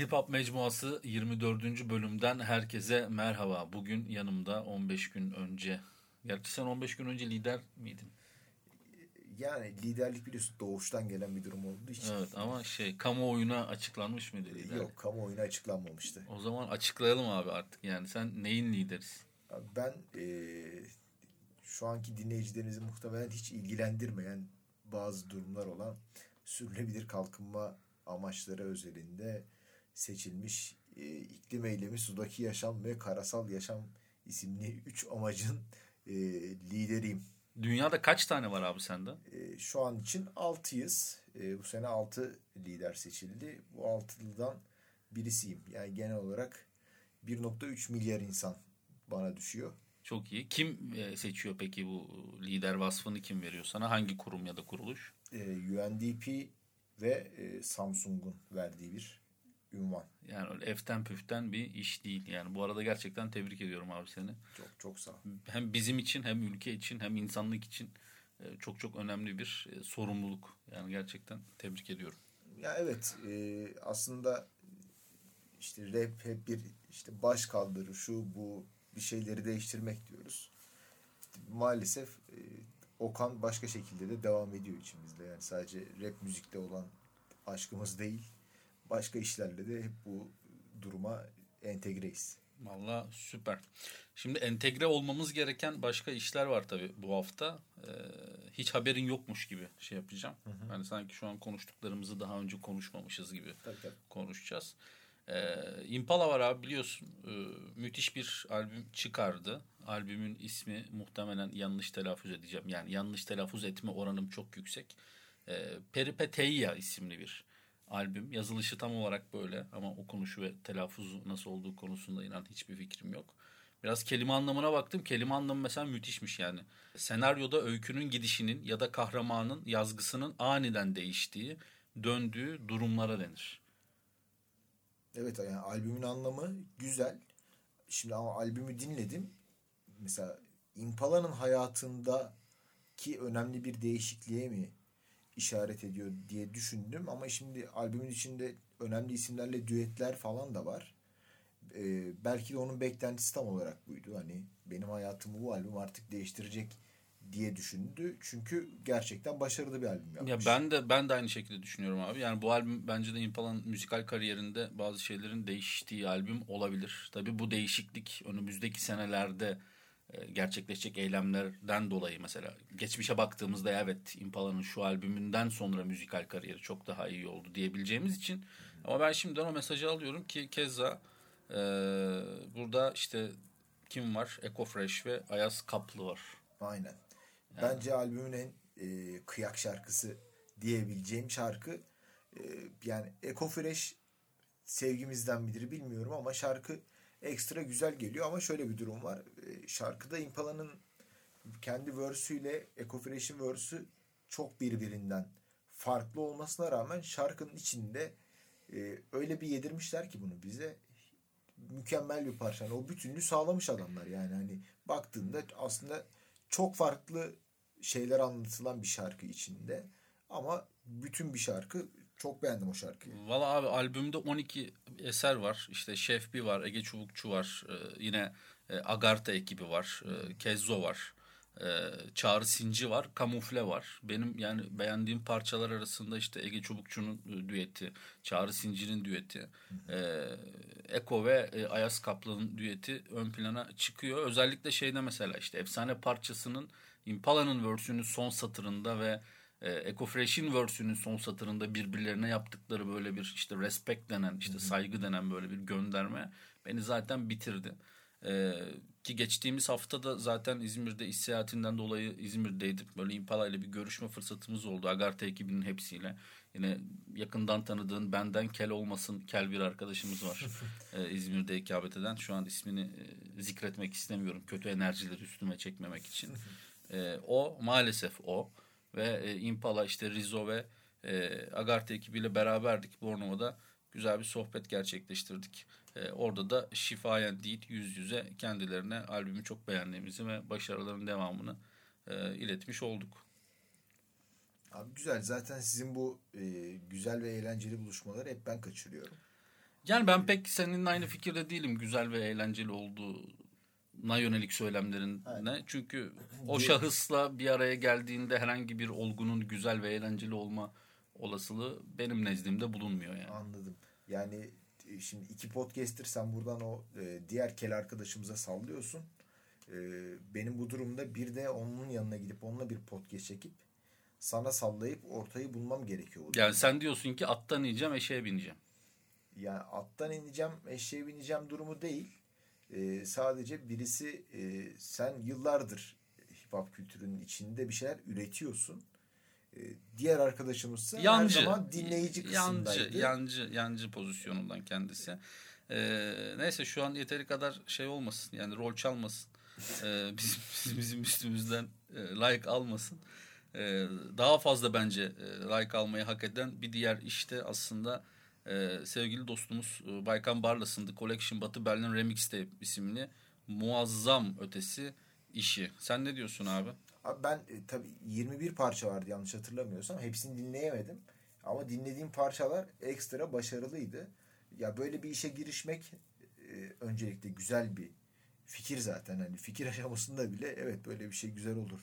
Hip Hop Mecmuası 24. bölümden herkese merhaba. Bugün yanımda 15 gün önce, gerçi sen 15 gün önce lider miydin? Yani liderlik biliyorsun doğuştan gelen bir durum olduğu için. Evet ama şey kamuoyuna açıklanmış mıydı lider? Yok kamuoyuna açıklanmamıştı. O zaman açıklayalım abi artık yani sen neyin lideriz? Ben e, şu anki dinleyicilerinizi muhtemelen hiç ilgilendirmeyen bazı durumlar olan sürülebilir kalkınma amaçları özelinde seçilmiş e, iklim eylemi, sudaki yaşam ve karasal yaşam isimli üç amacın e, lideriyim. Dünyada kaç tane var abi sende? E, şu an için 6'yız. E, bu sene 6 lider seçildi. Bu 6'lıdan birisiyim. Yani genel olarak 1.3 milyar insan bana düşüyor. Çok iyi. Kim e, seçiyor peki bu lider vasfını kim veriyor sana? Hangi kurum ya da kuruluş? E, UNDP ve e, Samsung'un verdiği bir ünvan. Yani öyle eften püften bir iş değil. Yani bu arada gerçekten tebrik ediyorum abi seni. Çok çok sağ ol. Hem bizim için hem ülke için hem insanlık için e, çok çok önemli bir e, sorumluluk. Yani gerçekten tebrik ediyorum. Ya evet e, aslında işte rap hep bir işte baş kaldırı şu bu bir şeyleri değiştirmek diyoruz. Maalesef e, Okan başka şekilde de devam ediyor içimizde. Yani sadece rap müzikte olan aşkımız değil başka işlerle de hep bu duruma entegreyiz. Valla süper. Şimdi entegre olmamız gereken başka işler var tabii bu hafta. Ee, hiç haberin yokmuş gibi şey yapacağım. Hı hı. Yani sanki şu an konuştuklarımızı daha önce konuşmamışız gibi tabii, tabii. konuşacağız. Ee, Impala var abi biliyorsun. Ee, müthiş bir albüm çıkardı. Albümün ismi muhtemelen yanlış telaffuz edeceğim. Yani yanlış telaffuz etme oranım çok yüksek. Ee, Peripeteia isimli bir albüm. Yazılışı tam olarak böyle ama okunuşu ve telaffuzu nasıl olduğu konusunda inan hiçbir fikrim yok. Biraz kelime anlamına baktım. Kelime anlamı mesela müthişmiş yani. Senaryoda öykünün gidişinin ya da kahramanın yazgısının aniden değiştiği, döndüğü durumlara denir. Evet yani albümün anlamı güzel. Şimdi ama albümü dinledim. Mesela Impala'nın hayatındaki önemli bir değişikliğe mi işaret ediyor diye düşündüm. Ama şimdi albümün içinde önemli isimlerle düetler falan da var. Ee, belki de onun beklentisi tam olarak buydu. Hani benim hayatımı bu albüm artık değiştirecek diye düşündü. Çünkü gerçekten başarılı bir albüm yapmış. Ya ben de ben de aynı şekilde düşünüyorum abi. Yani bu albüm bence de Impala'nın müzikal kariyerinde bazı şeylerin değiştiği albüm olabilir. Tabii bu değişiklik önümüzdeki senelerde gerçekleşecek eylemlerden dolayı mesela geçmişe baktığımızda evet Impala'nın şu albümünden sonra müzikal kariyeri çok daha iyi oldu diyebileceğimiz için ama ben şimdiden o mesajı alıyorum ki keza e, burada işte kim var? Eco Fresh ve Ayaz Kaplı var. Aynen. Yani. Bence albümün en e, kıyak şarkısı diyebileceğim şarkı e, yani Eco Fresh sevgimizden midir bilmiyorum ama şarkı ekstra güzel geliyor ama şöyle bir durum var. E, şarkıda Impala'nın kendi verse'üyle Eco Fresh'in verse'ü çok birbirinden farklı olmasına rağmen şarkının içinde e, öyle bir yedirmişler ki bunu bize mükemmel bir parça. Yani o bütünlüğü sağlamış adamlar yani hani baktığında aslında çok farklı şeyler anlatılan bir şarkı içinde ama bütün bir şarkı çok beğendim o şarkıyı. Valla abi albümde 12 eser var. İşte Şef Bir var, Ege Çubukçu var. Ee, yine e, Agartha ekibi var. E, Kezzo var. E, Çağrı Sinci var. Kamufle var. Benim yani beğendiğim parçalar arasında işte Ege Çubukçu'nun e, düeti. Çağrı Sinci'nin düeti. E, Eko ve e, Ayas Kaplan'ın düeti ön plana çıkıyor. Özellikle şeyde mesela işte efsane parçasının Impala'nın versiyonu son satırında ve e, Eco Fresh'in versiyonun son satırında birbirlerine yaptıkları böyle bir işte respect denen işte saygı denen böyle bir gönderme beni zaten bitirdi. E, ki geçtiğimiz hafta da zaten İzmir'de iş seyahatinden dolayı İzmir'deydik. Böyle Impala ile bir görüşme fırsatımız oldu. Agartha ekibinin hepsiyle. Yine yakından tanıdığın benden kel olmasın kel bir arkadaşımız var. ee, İzmir'de ikamet eden. Şu an ismini e, zikretmek istemiyorum. Kötü enerjileri üstüme çekmemek için. Ee, o maalesef o ve e, Impala işte Rizzo ve e, Agarte ekibiyle beraberdik Bornova'da güzel bir sohbet gerçekleştirdik. E, orada da şifayen değil yüz yüze kendilerine albümü çok beğendiğimizi ve başarıların devamını e, iletmiş olduk. Abi güzel zaten sizin bu e, güzel ve eğlenceli buluşmaları hep ben kaçırıyorum. Yani ben pek senin aynı fikirde değilim güzel ve eğlenceli olduğuna yönelik söylemlerine. Evet. Çünkü o şahısla bir araya geldiğinde herhangi bir olgunun güzel ve eğlenceli olma olasılığı benim nezdimde bulunmuyor yani. Anladım. Yani e, şimdi iki podcaster sen buradan o e, diğer kel arkadaşımıza sallıyorsun. E, benim bu durumda bir de onun yanına gidip onunla bir podcast çekip sana sallayıp ortayı bulmam gerekiyor. Yani sen diyorsun ki attan ineceğim eşeğe bineceğim. Yani attan ineceğim eşeğe bineceğim durumu değil. Ee, sadece birisi e, sen yıllardır hip hop kültürünün içinde bir şeyler üretiyorsun. Ee, diğer arkadaşımız yancı, her zaman dinleyici kısımdaydı. Yancı, yancı, yancı pozisyonundan kendisi. Ee, neyse şu an yeteri kadar şey olmasın yani rol çalmasın. Ee, bizim, bizim üstümüzden e, like almasın. Ee, daha fazla bence e, like almayı hak eden bir diğer işte aslında e, sevgili dostumuz e, Baykan Barlas'ın The Collection Batı Berlin Remix'te isimli muazzam ötesi işi. Sen ne diyorsun abi? Abi ben e, tabii 21 parça vardı yanlış hatırlamıyorsam. Hepsini dinleyemedim. Ama dinlediğim parçalar ekstra başarılıydı. Ya böyle bir işe girişmek e, öncelikle güzel bir fikir zaten. Hani fikir aşamasında bile evet böyle bir şey güzel olur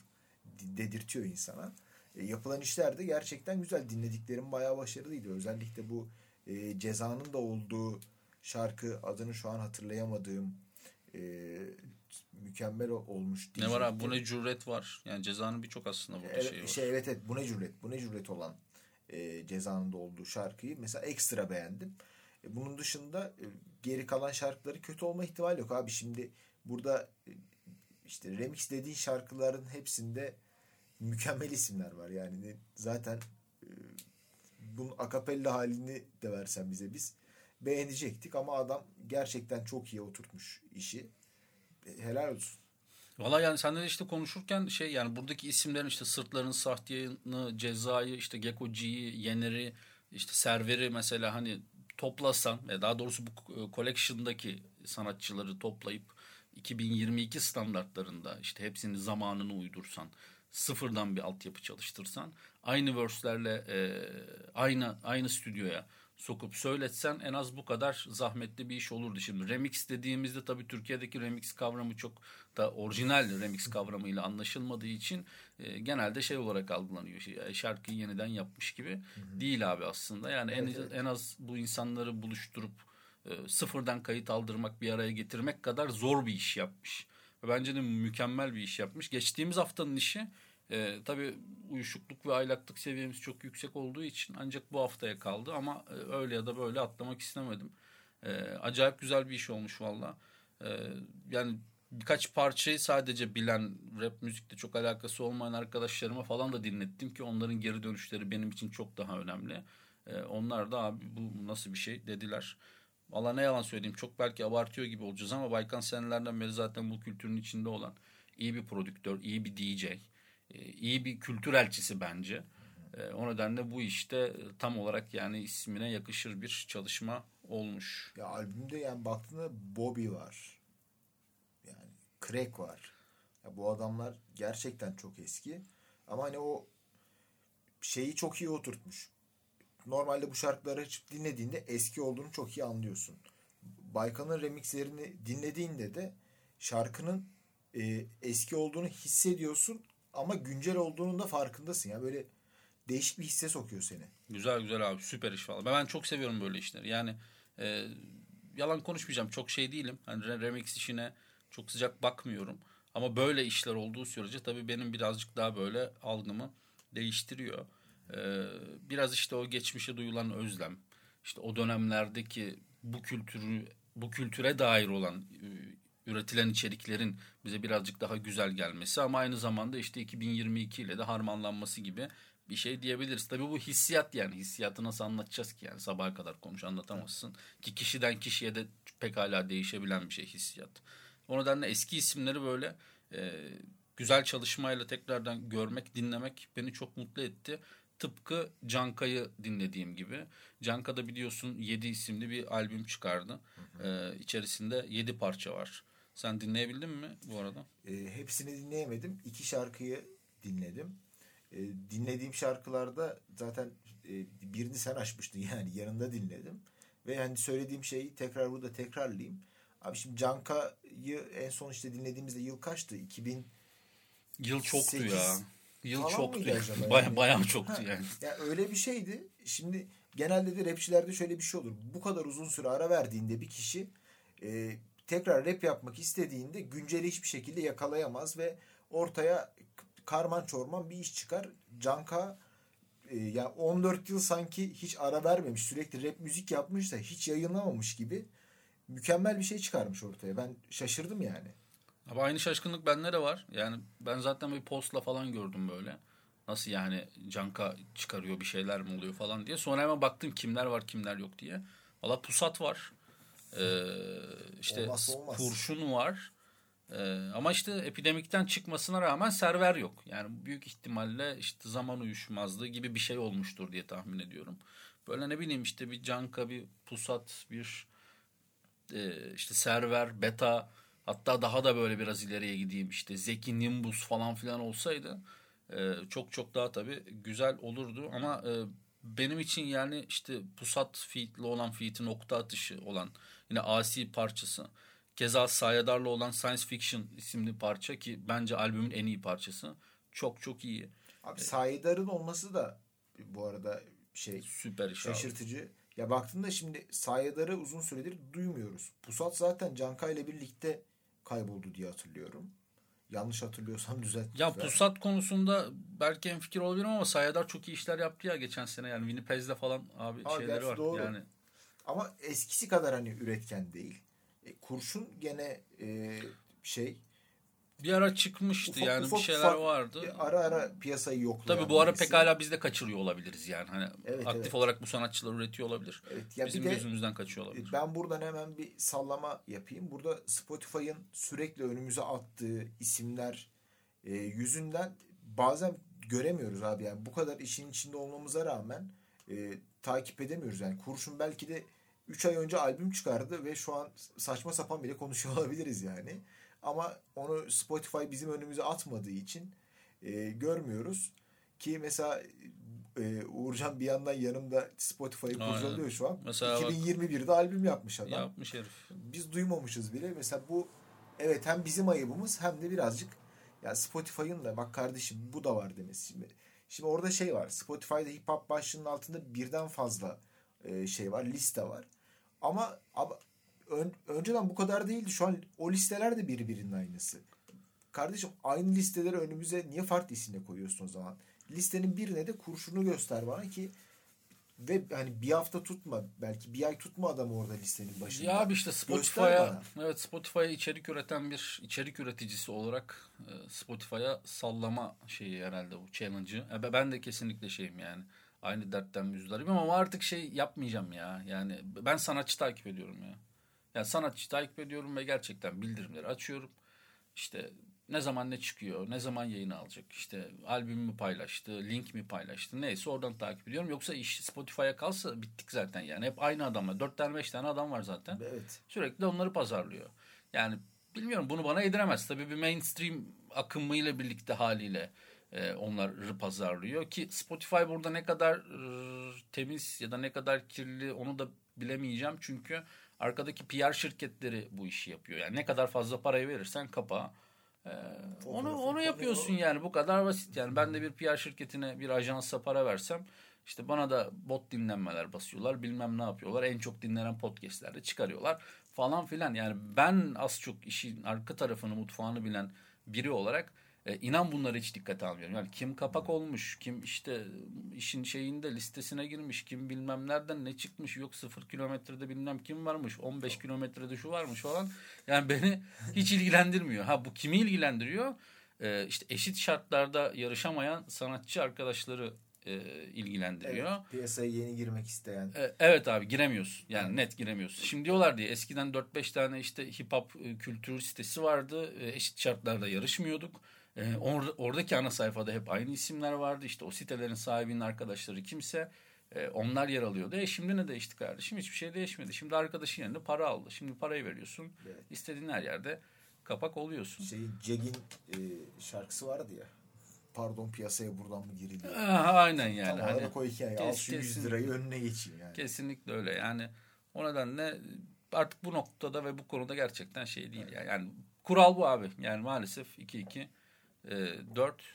dedirtiyor insana. E, yapılan işler de gerçekten güzel. Dinlediklerim bayağı başarılıydı. Özellikle bu e, cezanın da olduğu şarkı adını şu an hatırlayamadığım e, mükemmel olmuş. Ne var abi bu ne cüret var. Yani cezanın birçok aslında burada evet, şey var. Şey, evet evet bu ne cüret. Bu ne cüret olan e, cezanın da olduğu şarkıyı mesela ekstra beğendim. E, bunun dışında e, geri kalan şarkıları kötü olma ihtimali yok abi. Şimdi burada e, işte remix dediğin şarkıların hepsinde mükemmel isimler var. Yani zaten bunun akapella halini de versen bize biz beğenecektik ama adam gerçekten çok iyi oturtmuş işi. E, helal olsun. Valla yani senden işte konuşurken şey yani buradaki isimlerin işte Sırtların Sahtiya'nı, Ceza'yı, işte Gecko G'yi, Yener'i, işte Server'i mesela hani toplasan ve daha doğrusu bu e, collection'daki sanatçıları toplayıp 2022 standartlarında işte hepsinin zamanını uydursan sıfırdan bir altyapı çalıştırsan aynı verse'lerle e, aynı aynı stüdyoya sokup söyletsen en az bu kadar zahmetli bir iş olurdu. Şimdi remix dediğimizde tabii Türkiye'deki remix kavramı çok da orijinal remix kavramıyla anlaşılmadığı için e, genelde şey olarak algılanıyor. Şey, şarkıyı yeniden yapmış gibi hı hı. değil abi aslında. Yani evet, en, evet. en az bu insanları buluşturup e, sıfırdan kayıt aldırmak bir araya getirmek kadar zor bir iş yapmış. Bence de mükemmel bir iş yapmış. Geçtiğimiz haftanın işi e, tabii uyuşukluk ve aylaklık seviyemiz çok yüksek olduğu için ancak bu haftaya kaldı ama e, öyle ya da böyle atlamak istemedim. E, acayip güzel bir iş olmuş valla. E, yani birkaç parçayı sadece bilen rap müzikte çok alakası olmayan arkadaşlarıma falan da dinlettim ki onların geri dönüşleri benim için çok daha önemli. E, onlar da abi bu nasıl bir şey dediler. Valla ne yalan söyleyeyim çok belki abartıyor gibi olacağız ama Baykan senelerden beri zaten bu kültürün içinde olan iyi bir prodüktör, iyi bir DJ, e, iyi bir kültür elçisi bence. E, o nedenle bu işte e, tam olarak yani ismine yakışır bir çalışma olmuş. Ya albümde yani baktığında Bobby var. Yani Crack var. Ya bu adamlar gerçekten çok eski. Ama hani o şeyi çok iyi oturtmuş normalde bu şarkıları açıp dinlediğinde eski olduğunu çok iyi anlıyorsun. Baykan'ın remixlerini dinlediğinde de şarkının e, eski olduğunu hissediyorsun ama güncel olduğunun da farkındasın. Yani böyle değişik bir hisse sokuyor seni. Güzel güzel abi süper iş valla. Ben çok seviyorum böyle işleri. Yani e, yalan konuşmayacağım çok şey değilim. Hani remix işine çok sıcak bakmıyorum. Ama böyle işler olduğu sürece tabii benim birazcık daha böyle algımı değiştiriyor. Ee, biraz işte o geçmişe duyulan özlem, işte o dönemlerdeki bu kültürü, bu kültüre dair olan e, üretilen içeriklerin bize birazcık daha güzel gelmesi ama aynı zamanda işte 2022 ile de harmanlanması gibi bir şey diyebiliriz. Tabii bu hissiyat yani hissiyatı nasıl anlatacağız ki yani sabaha kadar konuş anlatamazsın ki kişiden kişiye de pekala değişebilen bir şey hissiyat. O nedenle eski isimleri böyle e, güzel çalışmayla tekrardan görmek, dinlemek beni çok mutlu etti. Tıpkı Canka'yı dinlediğim gibi. Canka'da biliyorsun 7 isimli bir albüm çıkardı. Hı hı. Ee, içerisinde 7 parça var. Sen dinleyebildin mi bu arada? E, hepsini dinleyemedim. İki şarkıyı dinledim. E, dinlediğim şarkılarda zaten e, birini sen açmıştın yani yanında dinledim. Ve hani söylediğim şeyi tekrar burada tekrarlayayım. Abi şimdi Canka'yı en son işte dinlediğimizde yıl kaçtı? 2000 Yıl çoktu ya. Yıl falan çoktu. mıydı acaba Baya, yani? bayağı çoktu yani. Ya öyle bir şeydi. Şimdi genelde de rapçilerde şöyle bir şey olur. Bu kadar uzun süre ara verdiğinde bir kişi e, tekrar rap yapmak istediğinde günceli hiçbir şekilde yakalayamaz ve ortaya karman çorman bir iş çıkar. Canka e, yani 14 yıl sanki hiç ara vermemiş. Sürekli rap müzik yapmış da hiç yayınlamamış gibi mükemmel bir şey çıkarmış ortaya. Ben şaşırdım yani. Ama aynı şaşkınlık bende de var. Yani ben zaten bir postla falan gördüm böyle. Nasıl yani Canka çıkarıyor bir şeyler mi oluyor falan diye. Sonra hemen baktım kimler var kimler yok diye. Valla Pusat var. Ee, işte Olmazsa olmaz. Kurşun var. Ee, ama işte epidemikten çıkmasına rağmen server yok. Yani büyük ihtimalle işte zaman uyuşmazlığı gibi bir şey olmuştur diye tahmin ediyorum. Böyle ne bileyim işte bir Canka, bir Pusat, bir e, işte server, beta hatta daha da böyle biraz ileriye gideyim işte Zeki Nimbus falan filan olsaydı e, çok çok daha tabii güzel olurdu ama e, benim için yani işte Pusat feat'li olan feat'i nokta atışı olan yine AC parçası keza Sayadar'la olan Science Fiction isimli parça ki bence albümün en iyi parçası çok çok iyi Abi Sayidar'ın olması da bu arada şey süper iş abi. şaşırtıcı. Ya baktığında şimdi Sayedar'ı uzun süredir duymuyoruz. Pusat zaten Canka ile birlikte kayboldu diye hatırlıyorum. Yanlış hatırlıyorsam düzelt. Ya. Pusat konusunda belki en fikir olabilirim ama Sayadar çok iyi işler yaptı ya geçen sene yani Winnipeg'de falan abi Ha, şeyleri var doğru. yani. Ama eskisi kadar hani üretken değil. E, kurşun gene e, şey Bir ara çıkmıştı ufak yani ufak bir şeyler ufak vardı. e, ara ara piyasayı yoklayan. Tabii bu ara pekala biz de kaçırıyor olabiliriz yani. Hani Evet, aktif evet. olarak bu sanatçılar üretiyor olabilir. Evet, ya Bizim bir de gözümüzden kaçıyor olabilir. Ben buradan hemen bir sallama yapayım. Burada Spotify'ın sürekli önümüze attığı isimler e, yüzünden bazen göremiyoruz abi. Yani bu kadar işin içinde olmamıza rağmen e, takip edemiyoruz. Yani Kurşun belki de 3 ay önce albüm çıkardı ve şu an saçma sapan bile konuşuyor olabiliriz yani. Ama onu Spotify bizim önümüze atmadığı için e, görmüyoruz. Ki mesela e, Uğurcan bir yandan yanımda Spotify'ı kurcalıyor şu an. Mesela bak- 2021'de albüm yapmış adam. Yapmış herif. Biz duymamışız bile. Mesela bu evet hem bizim ayıbımız hem de birazcık ya Spotify'ın da bak kardeşim bu da var demesi. Şimdi, şimdi orada şey var. Spotify'da hip hop başlığının altında birden fazla e, şey var. Liste var. Ama abi, ön- önceden bu kadar değildi. Şu an o listeler de birbirinin aynısı. Kardeşim aynı listeleri önümüze niye farklı isimle koyuyorsun o zaman? Listenin birine de kurşunu göster bana ki ve hani bir hafta tutma belki bir ay tutma adamı orada listenin başında. Ya abi işte Spotify'a evet Spotify'a içerik üreten bir içerik üreticisi olarak e, Spotify'a sallama şeyi herhalde bu challenge'ı. E, be- Ben de kesinlikle şeyim yani. Aynı dertten müzdaribim ama artık şey yapmayacağım ya. Yani ben sanatçı takip ediyorum ya. Yani sanatçı takip ediyorum ve gerçekten bildirimleri açıyorum. İşte ne zaman ne çıkıyor, ne zaman yayın alacak, işte albüm mü paylaştı, link mi paylaştı, neyse oradan takip ediyorum. Yoksa iş Spotify'a kalsa bittik zaten yani. Hep aynı adamlar. Dört tane beş tane adam var zaten. Evet. Sürekli onları pazarlıyor. Yani bilmiyorum bunu bana yediremez. Tabii bir mainstream akımıyla birlikte haliyle e, onları pazarlıyor. Ki Spotify burada ne kadar e, temiz ya da ne kadar kirli onu da bilemeyeceğim. Çünkü arkadaki PR şirketleri bu işi yapıyor. Yani ne kadar fazla parayı verirsen kapağa. e, onu onu yapıyorsun yani bu kadar basit. Yani ben de bir PR şirketine bir ajansa para versem işte bana da bot dinlenmeler basıyorlar bilmem ne yapıyorlar. En çok dinlenen podcastlerde çıkarıyorlar falan filan. Yani ben az çok işin arka tarafını mutfağını bilen biri olarak e, inan bunları hiç dikkate almıyorum. Yani kim kapak olmuş, kim işte işin şeyinde listesine girmiş, kim bilmem nereden ne çıkmış, yok sıfır kilometrede bilmem kim varmış, 15 kilometrede şu varmış falan. Yani beni hiç ilgilendirmiyor. Ha bu kimi ilgilendiriyor? E, işte eşit şartlarda yarışamayan sanatçı arkadaşları e, ilgilendiriyor. Evet, piyasaya yeni girmek isteyen. E, Evet abi giremiyorsun. Yani net giremiyorsun. Şimdi diyorlar diye eskiden 4-5 tane işte hip hop e, kültür sitesi vardı. E, Eşit şartlarda yarışmıyorduk. E, or- oradaki ana sayfada hep aynı isimler vardı. İşte o sitelerin sahibinin arkadaşları kimse e, onlar yer alıyordu. E şimdi ne değişti kardeşim? Hiçbir şey değişmedi. Şimdi arkadaşın yerine para aldı. Şimdi parayı veriyorsun. Evet. İstediğin her yerde kapak oluyorsun. Şeyin Cegin e, şarkısı vardı ya. Pardon piyasaya buradan mı girildi? Ah, aynen yani. Tam Hani, o hikaye. Al şu 100 kesin- lirayı önüne geçeyim yani. Kesinlikle öyle yani O nedenle artık bu noktada ve bu konuda gerçekten şey değil. Yani, yani kural bu abi. Yani maalesef 2-2 e, 4. E,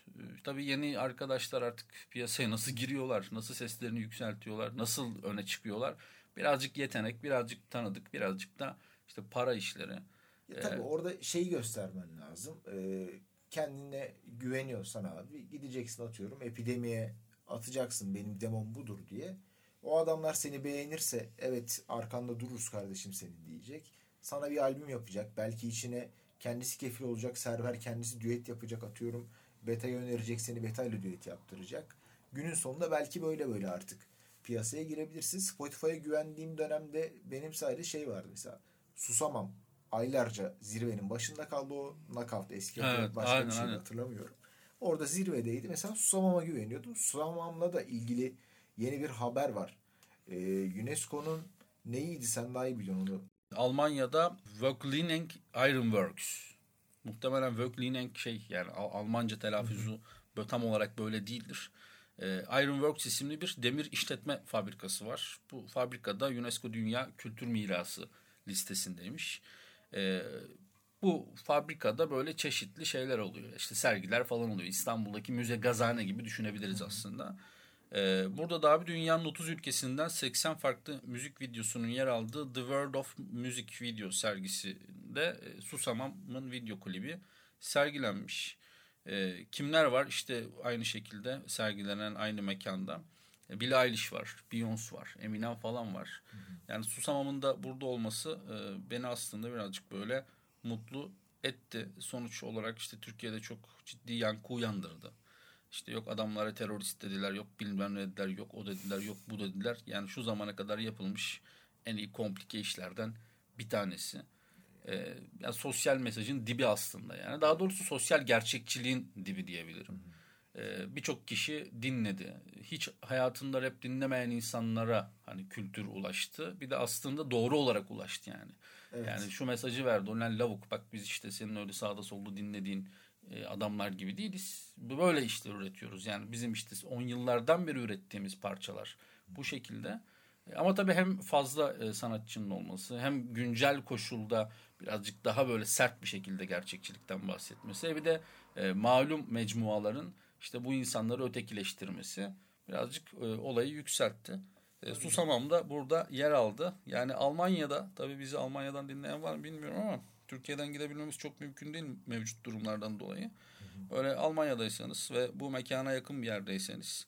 tabii yeni arkadaşlar artık piyasaya nasıl giriyorlar, nasıl seslerini yükseltiyorlar, nasıl öne çıkıyorlar. Birazcık yetenek, birazcık tanıdık, birazcık da işte para işleri. Ya tabii ee, orada şeyi göstermen lazım. Ee, kendine güveniyorsan abi gideceksin atıyorum epidemiye atacaksın benim demom budur diye. O adamlar seni beğenirse evet arkanda dururuz kardeşim senin diyecek. Sana bir albüm yapacak. Belki içine kendisi kefil olacak. Server kendisi düet yapacak atıyorum. Beta'ya önerecek seni Beta ile düet yaptıracak. Günün sonunda belki böyle böyle artık piyasaya girebilirsin. Spotify'a güvendiğim dönemde benim sayede şey vardı mesela. Susamam aylarca zirvenin başında kaldı o knockout eski evet, başka aynen, bir şey hatırlamıyorum. Orada zirvedeydi. Mesela Susamam'a güveniyordum. Susamam'la da ilgili yeni bir haber var. Ee, UNESCO'nun neydi sen daha iyi biliyorsun onu. Almanya'da Vöcklining Ironworks. Muhtemelen Vöcklining şey yani Almanca telaffuzu tam olarak böyle değildir. Ee, Ironworks isimli bir demir işletme fabrikası var. Bu fabrikada UNESCO Dünya Kültür Mirası listesindeymiş. Ee, bu fabrikada böyle çeşitli şeyler oluyor. İşte sergiler falan oluyor. İstanbul'daki müze gazane gibi düşünebiliriz aslında. Ee, burada da abi dünyanın 30 ülkesinden 80 farklı müzik videosunun yer aldığı The World of Music video sergisinde e, Susamam'ın video klibi sergilenmiş. E, kimler var? İşte aynı şekilde sergilenen aynı mekanda. E, Billie Eilish var, Beyoncé var, Eminem falan var. Yani Susamam'ın da burada olması e, beni aslında birazcık böyle mutlu etti. Sonuç olarak işte Türkiye'de çok ciddi yankı uyandırdı. İşte yok adamlara terörist dediler, yok bilmem ne dediler, yok o dediler, yok bu dediler. Yani şu zamana kadar yapılmış en iyi komplike işlerden bir tanesi. Ee, yani sosyal mesajın dibi aslında yani. Daha doğrusu sosyal gerçekçiliğin dibi diyebilirim. Ee, Birçok kişi dinledi. Hiç hayatında rap dinlemeyen insanlara hani kültür ulaştı. Bir de aslında doğru olarak ulaştı yani. Evet. Yani şu mesajı verdi. Olan lavuk bak biz işte senin öyle sağda solda dinlediğin adamlar gibi değiliz. Böyle işler üretiyoruz. Yani bizim işte 10 yıllardan beri ürettiğimiz parçalar bu şekilde. E, ama tabii hem fazla e, sanatçının olması hem güncel koşulda birazcık daha böyle sert bir şekilde gerçekçilikten bahsetmesi. Bir de malum mecmuaların işte bu insanları ötekileştirmesi birazcık olayı yükseltti. E, Susamam da burada yer aldı. Yani Almanya'da tabii bizi Almanya'dan dinleyen var mı bilmiyorum ama Türkiye'den gidebilmemiz çok mümkün değil mevcut durumlardan dolayı. Öyle Almanya'daysanız ve bu mekana yakın bir yerdeyseniz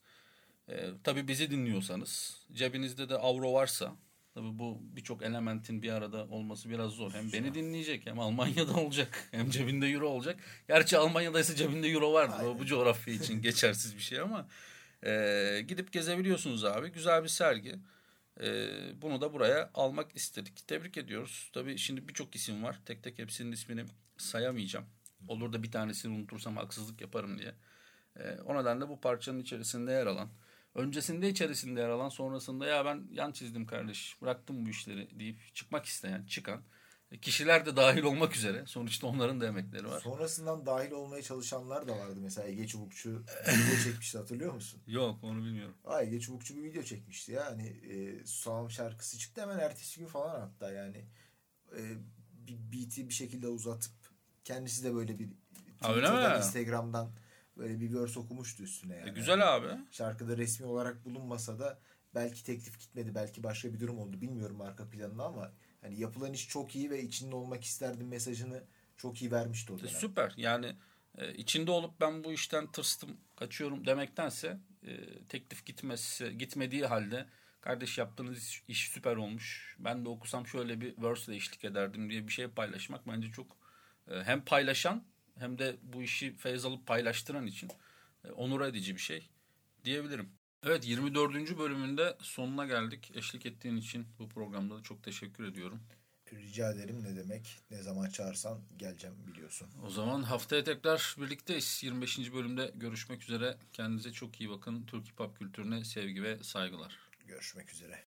e, tabii bizi dinliyorsanız cebinizde de avro varsa tabii bu birçok elementin bir arada olması biraz zor. Hem beni dinleyecek hem Almanya'da olacak hem cebinde euro olacak. Gerçi Almanya'daysa cebinde euro vardır. O bu coğrafya için geçersiz bir şey ama e, gidip gezebiliyorsunuz abi. Güzel bir sergi. E, bunu da buraya almak istedik. Tebrik ediyoruz. Tabii şimdi birçok isim var. Tek tek hepsinin ismini sayamayacağım. Olur da bir tanesini unutursam haksızlık yaparım diye. E, o nedenle bu parçanın içerisinde yer alan, öncesinde içerisinde yer alan, sonrasında ya ben yan çizdim kardeş, bıraktım bu işleri deyip çıkmak isteyen, çıkan Kişiler de dahil olmak üzere. Sonuçta onların da emekleri var. Sonrasından dahil olmaya çalışanlar da vardı. Mesela Ege Çubukçu video çekmişti hatırlıyor musun? Yok onu bilmiyorum. Ay Ege Çubukçu bir video çekmişti ya. Hani e, Susam şarkısı çıktı hemen ertesi gün falan hatta yani. E, bir beat'i bir şekilde uzatıp kendisi de böyle bir Twitter'dan, Instagram'dan böyle bir verse okumuştu üstüne yani. E, güzel abi. Şarkıda resmi olarak bulunmasa da belki teklif gitmedi. Belki başka bir durum oldu. Bilmiyorum arka planını ama Hani yapılan iş çok iyi ve içinde olmak isterdim mesajını çok iyi vermişti o dönem. Süper. Yani e, içinde olup ben bu işten tırstım, kaçıyorum demektense e, teklif gitmesi gitmediği halde kardeş yaptığınız iş, iş süper olmuş. Ben de okusam şöyle bir verse ile eşlik ederdim diye bir şey paylaşmak bence çok e, hem paylaşan hem de bu işi feyz alıp paylaştıran için e, onur edici bir şey diyebilirim. Evet 24. bölümünde sonuna geldik. Eşlik ettiğin için bu programda da çok teşekkür ediyorum. Rica ederim ne demek. Ne zaman çağırsan geleceğim biliyorsun. O zaman haftaya tekrar birlikteyiz. 25. bölümde görüşmek üzere. Kendinize çok iyi bakın. Türk hip hop kültürüne sevgi ve saygılar. Görüşmek üzere.